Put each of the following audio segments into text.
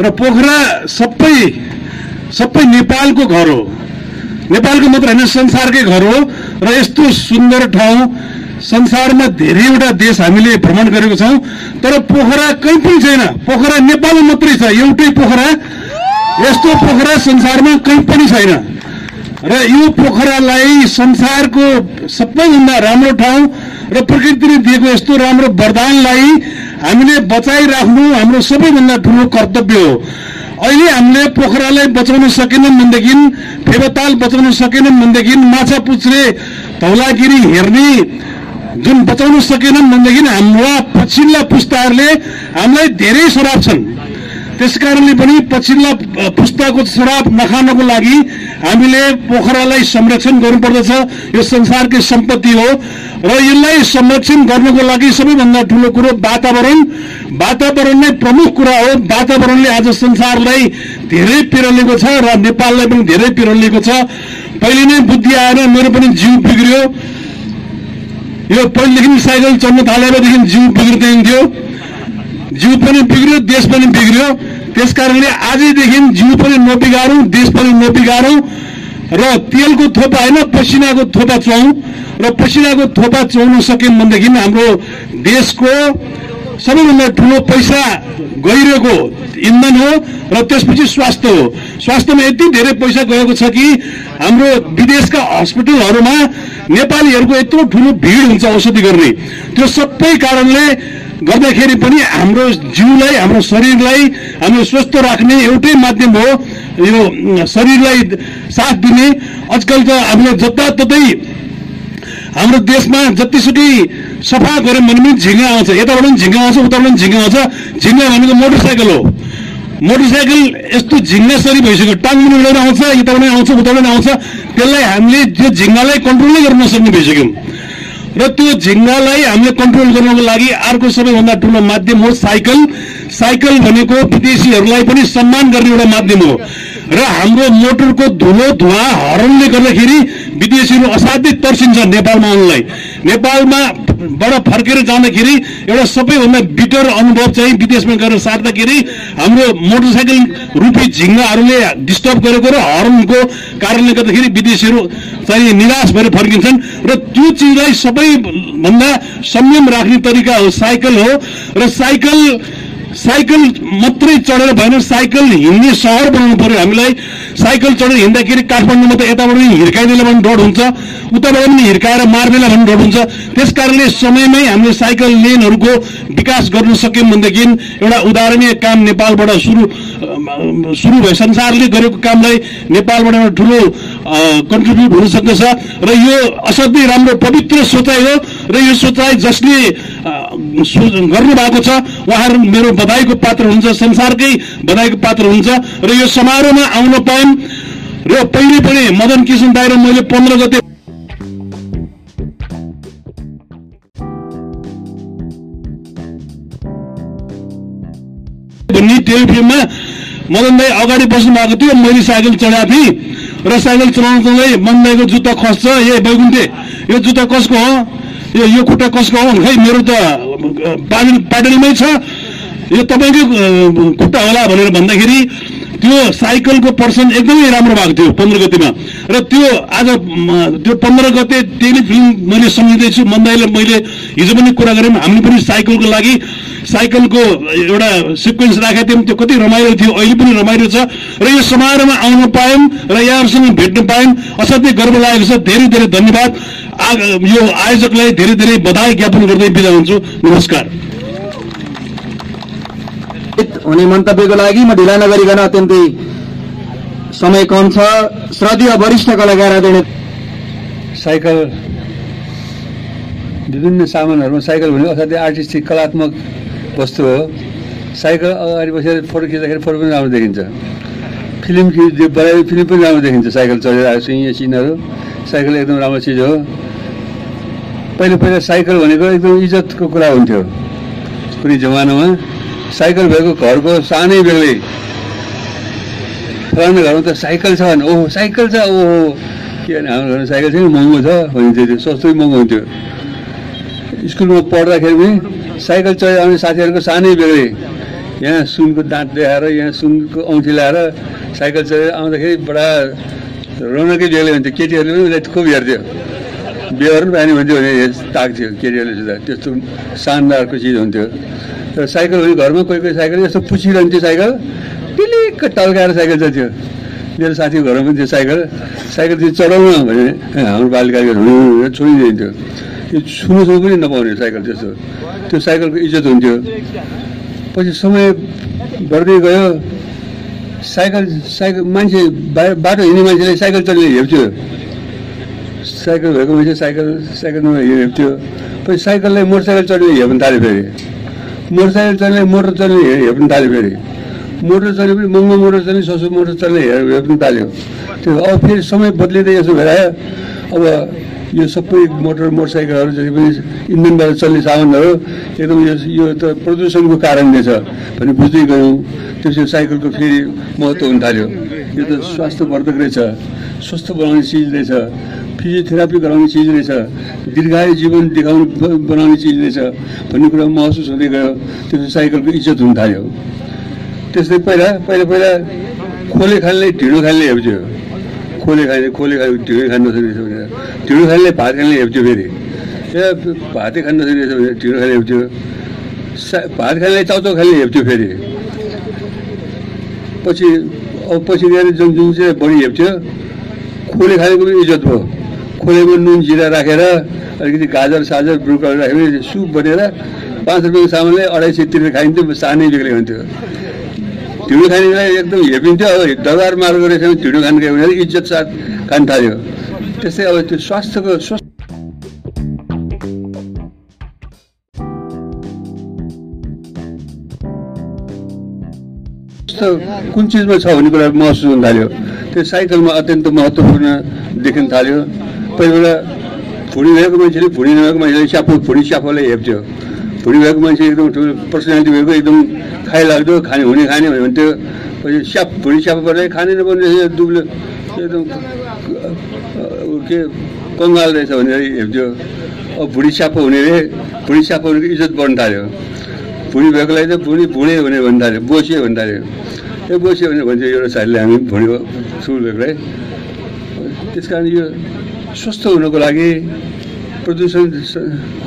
र पोखरा सबै सबै नेपालको घर हो। नेपालको मात्र होइन संसारकै घर हो। र यस्तो सुन्दर ठाउँ संसारमा धेरैवटा देश हामीले भ्रमण गरेको छौँ। तर पोखरा कहीँ पनि छैन। पोखरा नेपालमा मात्रै छ। एउटै पोखरा यस्तो पोखरा संसारमा कहीँ पनि छैन। र यो पोखरालाई संसारको सबैभन्दा राम्रो ठाउँ र प्रकृतिले दिएको यस्तो राम्रो वरदानलाई हामीले बचाइराख्नु हाम्रो सबैभन्दा ठुलो कर्तव्य हो। अहिले हामीले पोखरालाई बचाउन सकेनौँ भनेदेखि फेबताल बचाउन सकेनौँ भनेदेखि माछा पुच्छ्रे धौलागिरी हेर्ने जुन बचाउन सकेनौँ भनेदेखि हाम्रा पछिल्ला पुस्ताहरूले हामीलाई धेरै श्राप छन्। त्यस कारणले पनि पछिल्ला पुस्ताको श्राप नखानको लागि हामीले पोखरालाई संरक्षण गर्नुपर्दछ। यो संसारकै सम्पत्ति हो र यसलाई संरक्षण गर्नको लागि सबैभन्दा ठुलो कुरो वातावरण। वातावरण नै प्रमुख कुरा हो। वातावरणले आज संसारलाई धेरै पिरलेको छ र नेपाललाई पनि धेरै पिरलेको छ। पहिले नै बुद्धि आएर मेरो पनि जिउ बिग्रियो। यो पहिलेदेखि साइकल चढ्न थालेपछि जिउ बिग्रिँदै थियो जिउ पनि बिग्रियो देश पनि बिग्रियो। त्यस कारणले आजैदेखि जिउ पनि नबिगारौँ देश पनि नबिगारौँ र तेलको थोपा होइन पसिनाको थोपा चौँ र पसिनाको थोपा चौन सक्यौँ भनेदेखि हाम्रो देशको सबैभन्दा ठुलो पैसा गइरहेको इन्धन हो र त्यसपछि स्वास्थ्य हो। स्वास्थ्यमा यति धेरै पैसा गएको छ कि हाम्रो विदेशका हस्पिटलहरूमा नेपालीहरूको यत्रो ठुलो भिड हुन्छ औषधि गर्ने। त्यो सबै कारणले गर्दाखेरि पनि हाम्रो जिउलाई हाम्रो शरीरलाई हाम्रो स्वस्थ राख्ने एउटै माध्यम हो। यो शरीरलाई साथ दिने। आजकल त हामीले जताततै हाम्रो देशमा जतिसुकै सफा गऱ्यौँ भने पनि झिङ्गा आउँछ यताबाट पनि झिङ्गा आउँछ उताबाट पनि झिङ्गा आउँछ। झिङ्गा भनेको मोटरसाइकल हो। मोटरसाइकल यस्तो झिङ्गासरी भइसक्यो। टाङ उडेर आउँछ यताबाट आउँछ उताबाट आउँछ। त्यसलाई हामीले त्यो झिङ्गालाई कन्ट्रोलै गर्न नसक्ने भइसक्यौँ। र त्यो झिङ्गालाई हामीले कन्ट्रोल गर्नको लागि अर्को सबैभन्दा ठुलो माध्यम हो साइकल। साइकल भनेको विदेशीहरूलाई पनि सम्मान गर्ने एउटा माध्यम हो। र हाम्रो मोटरको धुलो धुवा हरणले गर्दाखेरि विदेशीहरू असाध्यै तर्सिन्छ नेपालमा आउनलाई नेपालमा बाट फर्केर जाँदाखेरि एउटा सबैभन्दा बिटर अनुभव चाहिँ विदेशमा गएर सार्दाखेरि हाम्रो मोटरसाइकल रूपी झिङ्गाहरूले डिस्टर्ब गरेको र हर्नको कारणले गर्दाखेरि विदेशीहरू चाहिँ निराश भएर फर्किन्छन् र त्यो चिजलाई सबैभन्दा संयम राख्ने तरिका हो साइकल हो र साइकल साइकल मात्रै चढेर भएन साइकल हिँड्ने सहर बनाउनु पर्यो हामीलाई। साइकल चढेर हिँड्दाखेरि काठमाडौँमा त यताबाट पनि हिर्काइदिएला भने डर हुन्छ उताबाट पनि हिर्काएर मार्देला भने डर हुन्छ। त्यस कारणले समयमै हामीले साइकल लेनहरूको विकास गर्न सक्यौँ भनेदेखि एउटा उदाहरणीय काम नेपालबाट सुरु सुरु भयो संसारले गरेको कामलाई नेपालबाट एउटा ठुलो कन्ट्रिब्युट हुन सक्दछ। र यो असाध्यै राम्रो पवित्र सोचाइ हो। र यो सोचाइ जसले अ, सो- गर्नु भएको छ। उहाँहरू मेरो बधाईको पात्र हुन्छ संसारकै बधाईको पात्र हुन्छ र यो समारोहमा आउन पाएँ र पहिले पनि मदन किसन र मैले पन्ध्र गते भन्ने टेलिफिल्ममा मदन दाई अगाडि बस्नु भएको थियो। मैले साइकल चढाएको थिएँ र साइकल चलाउँदै मदन दाईको जुत्ता खस्छ। ए बैकुन्ठे यो जुत्ता कसको हो? यो खुट्टा कसको हो खै मेरो त पाटिल छ। यो तपाईँकै खुट्टा होला भनेर भन्दाखेरि त्यो साइकलको पर्सन एकदमै राम्रो भएको थियो पन्ध्र गतिमा। र त्यो आज त्यो पन्ध्र गते टेलिफिल्म मैले सम्झिँदैछु। मन्दाईले मैले हिजो पनि कुरा गरेँ हामीले पनि साइकलको लागि साइकलको एउटा सिक्वेन्स राखेका थियौँ। त्यो कति रमाइलो थियो अहिले पनि रमाइलो छ। र यो समारोहमा आउन पायौँ र यहाँहरूसँग भेट्न पायौँ। असाध्यै गर्व लागेको छ। धेरै धेरै धन्यवाद। यो आयोजकलाई धेरै धेरै बधाई ज्ञापन गर्दै बिदा हुन्छु। नमस्कार। हुने मन्तव्यको लागि म ढिला नगरिकन अत्यन्तै समय कम छ। श्रद्धेय वरिष्ठ कलाकार साइकल विभिन्न सामानहरूमा साइकल भनेको असाध्यै आर्टिस्टिक कलात्मक वस्तु हो। साइकल अगाडि बसेर फोटो खिच्दाखेरि फोटो पनि राम्रो देखिन्छ। फिल्म बनाए फिल्म पनि राम्रो देखिन्छ साइकल चढेर आएको सिन सिनहरू साइकल एकदम राम्रो चिज हो। पहिला पहिला साइकल भनेको एकदम इज्जतको कुरा हुन्थ्यो। कुनै जमानामा साइकल भएको घरको सानै बेग्लै फलाना घरमा त साइकल छ भने ओहो साइकल छ ओहो के भने हाम्रो घरमा साइकल छैन महँगो छ भनिन्थ्यो त्यो सस्तै महँगो हुन्थ्यो। स्कुलमा पढ्दाखेरि पनि साइकल चढेर आउने साथीहरूको सानै बेग्लै यहाँ सुनको दाँत देखाएर यहाँ सुनको औँठी लगाएर साइकल चलाएर आउँदाखेरि बडा रौनकै बेग्लै हुन्थ्यो। केटीहरूले पनि उसलाई खुब हेर्थ्यो। बिहार पनि पानी हुन्थ्यो भने ताक्थ्यो केटीहरूले सुधा त्यस्तो शानदारको चिज हुन्थ्यो। तर साइकल भने घरमा कोही कोही साइकल यस्तो पुछिरहन्थ्यो साइकल। टिलिक्क टल्काएर साइकल चल्थ्यो मेरो साथीको घरमा पनि थियो साइकल। साइकल चाहिँ चलाउन भने हाम्रो बालिकाले छोडिदिन्थ्यो। त्यो छुनु छुनु पनि नपाउने साइकल त्यस्तो। त्यो साइकलको इज्जत हुन्थ्यो। पछि समय बढ्दै गयो। साइकल साइकल मान्छे बाटो हिँड्ने मान्छेले साइकल चल्ने हेप्थ्यो। साइकल भएको मान्छे साइकल साइकलमा हेप्थ्यो पछि साइकललाई मोटरसाइकल चढ्ने हेप्न थाल्यो फेरि। मोटरसाइकल चल्ने मोटर चल्ने हे- हेप्न थाल्यो फेरि। मोटर चल्ने पनि महँगो मोटर चल्ने सस्तो मोटर चल्ने हे- हेप्न थाल्यो त्यो अब फेरि समय बद्लिँदै यसो भएर अब यो सबै मोटर मोटरसाइकलहरू जति पनि इन्धनबाट चल्ने सामानहरू एकदम यो यो त प्रदूषणको कारणले छ भने बुझ्दै गयौँ। त्यसपछि साइकलको फेरि महत्त्व हुन थाल्यो। यो त स्वास्थ्यवर्धक रहेछ स्वस्थ बनाउने चिज रहेछ। फिजियोथेरापी गराउने चिज रहेछ दीर्घायु जीवन देखाउने बनाउने चिज रहेछ भन्ने कुरा महसुस हुँदै गयो। त्यसपछि साइकलको इज्जत हुन थाल्यो। त्यस्तै पहिला पहिला पहिला खोले खानले ढिँडो खानले हेप्थ्यो। खोले खाने खोले खाने ढिँडो खानु नसक्ने रहेछ भनेर ढिँडो खानले भात खानले हेप्थ्यो फेरि। भातै खानु नसक्ने रहेछ भनेर ढिँडो खानले हेप्थ्यो। सा भात खानले चाउचाउ खानले हेप्थ्यो फेरि। पछि अब पछि गएर जुन जुन चाहिँ बढी हेप्थ्यो। खोले खानेको पनि इज्जत भयो। खोलेमा नुन जिरा राखेर अलिकति गाजर साजर ब्रुकहरू राखेर सुप बनेर पाँच रुपियाँको सामानले अढाई सय तिरेर खाइन्थ्यो सानै बेग्लै हुन्थ्यो। ढिँडो खानेलाई एकदम हेपिन्थ्यो अब दरबार मार्ग रहेछ भने ढिँडो खानु गयो भने इज्जत साथ खान थाल्यो। त्यस्तै अब त्यो स्वास्थ्यको स्वस्थ स्वास्थ्य कुन चिजमा छ भन्ने कुरा महसुस हुन थाल्यो। त्यो साइकलमा अत्यन्त महत्त्वपूर्ण देखिन थाल्यो। भुँडी भएको मान्छेले भुँडी नभएको मान्छेले स्यापो भुँडी स्यापोलाई हेप्थ्यो भुँडी भएको मान्छे एकदम ठुलो पर्सनालिटी भएको एकदम खाइलाग्दो खाने हुने खाने भन्यो भने पछि स्याप भुँडी स्यापोबाट खाने नपर्ने रहेछ दुब्लो एकदम के कङ्गाल रहेछ भनेर हेप्थ्यो अब भुँडी स्यापो हुने रे भुँडी स्यापो हुनेको इज्जत बढ्न थाल्यो भुँडी भएकोलाई त भुँडी भुँडे भने भन्न थाल्यो बोसियो भन्न थाल्यो ए बोसियो भने भन्छ एउटा साथीले हामी भुँडी सुल भएकोलाई त्यस कारण यो स्वस्थ हुनको लागि प्रदूषण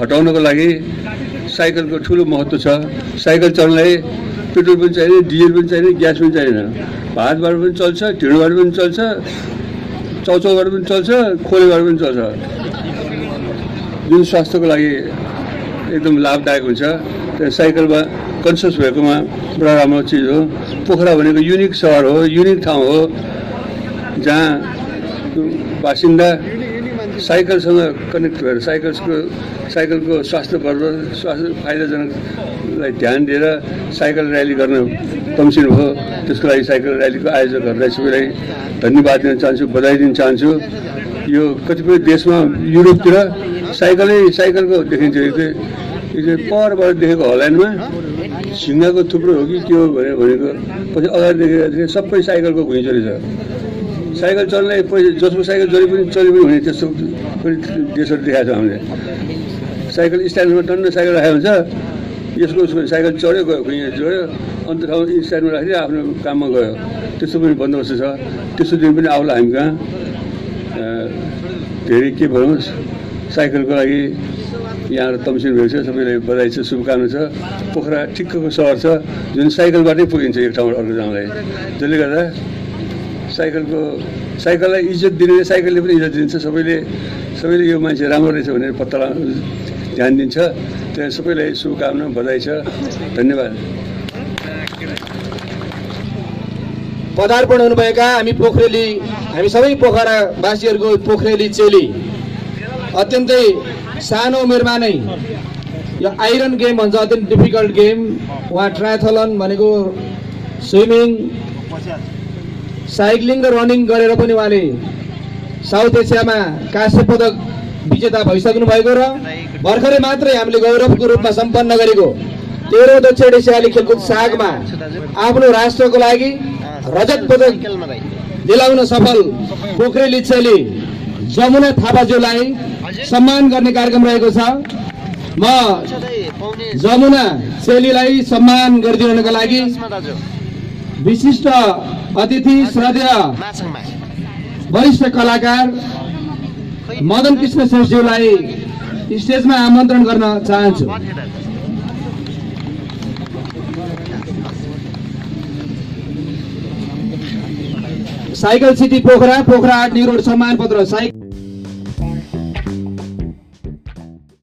हटाउनको लागि साइकलको ठुलो महत्त्व छ। साइकल चल्नलाई पेट्रोल पनि चाहिने डिजल पनि चाहिने ग्यास पनि चाहिएन भातबाट पनि चल्छ ढिँडोबाट पनि चल्छ चाउचाउबाट पनि चल्छ खोलेबाट पनि चल्छ। जुन स्वास्थ्यको लागि एकदम लाभदायक हुन्छ त्यो साइकलमा कन्सियस भएकोमा बडा राम्रो चिज हो। पोखरा भनेको युनिक सहर हो युनिक ठाउँ हो जहाँ बासिन्दा साइकलसँग कनेक्ट भएर साइकल्सको साइकलको स्वास्थ्यवर्ध स्वास्थ्य फाइदाजनकलाई ध्यान दिएर साइकल र्याली गर्न तम्सिनु भयो त्यसको लागि साइकल र्यालीको आयोजकहरूलाई सबैलाई धन्यवाद दिन चाहन्छु बधाई दिन चाहन्छु। यो कतिपय देशमा युरोपतिर साइकलै साइकलको देखिन्छ यो चाहिँ परबाट देखेको हल्यान्डमा झिङ्गाको थुप्रो हो कि के हो भनेर भनेको पछि अगाडि देखेर सबै साइकलको घुइँचो रहेछ। साइकल चल्ने पैसा जसको साइकल जहिले पनि चले पनि हुने त्यस्तो पनि देशहरू देखाएको छ हामीले साइकल स्ट्यान्डमा टन्न साइकल राखेको हुन्छ यसको उसको साइकल चढ्यो गयो खुइँ जोड्यो अन्त ठाउँ स्ट्यान्डमा राखेर आफ्नो काममा गयो त्यस्तो पनि बन्दोबस्त छ त्यस्तो दिन पनि आउला हामी कहाँ धेरै के भनौँ साइकलको लागि यहाँ तम्सिन भएको छ सबैलाई बधाई छ शुभकामना छ पोखरा ठिक्कको सहर छ जुन साइकलबाटै पुगिन्छ एक ठाउँबाट अर्को त्यसले गर्दा साइकलको साइकललाई इज्जत दिने साइकलले पनि इज्जत दिन्छ। सबैले सबैले यो मान्छे राम्रो रहेछ भनेर पत्ता ला ध्यान दिन्छ। त्यहाँ सबैलाई शुभकामना बधाई छ। धन्यवाद। पदार्पण हुनुभएका हामी पोखरेली हामी सबै पोखरावासीहरूको पोखरेली चेली। अत्यन्तै सानो उमेरमा नै यो आइरन गेम भन्छ अत्यन्त डिफिकल्ट गेम उहाँ ट्राथलन भनेको स्विमिङ साइक्लिङ र रनिङ गरेर पनि उहाँले साउथ एसियामा काँस्य पदक विजेता भइसक्नु भएको र भर्खरै मात्रै हामीले गौरवको रूपमा सम्पन्न गरेको तेह्रौँ दक्षिण एसियाली खेलकुद सागमा आफ्नो राष्ट्रको लागि रजत पदक दिलाउन सफल पोखरेली चेली जमुना थापाज्यूलाई सम्मान गर्ने कार्यक्रम रहेको छ। म जमुना चेलीलाई सम्मान गरिदिनुका लागि विशिष्ट अतिथि श्रद्धेय वरिष्ठ कलाकार मदन कृष्ण श्रेष्ठज्यूलाई स्टेजमा आमन्त्रण गर्न चाहन्छु। साइकल सिटी पोखरा पोखरा आठ रोड सम्मान पत्र साइकल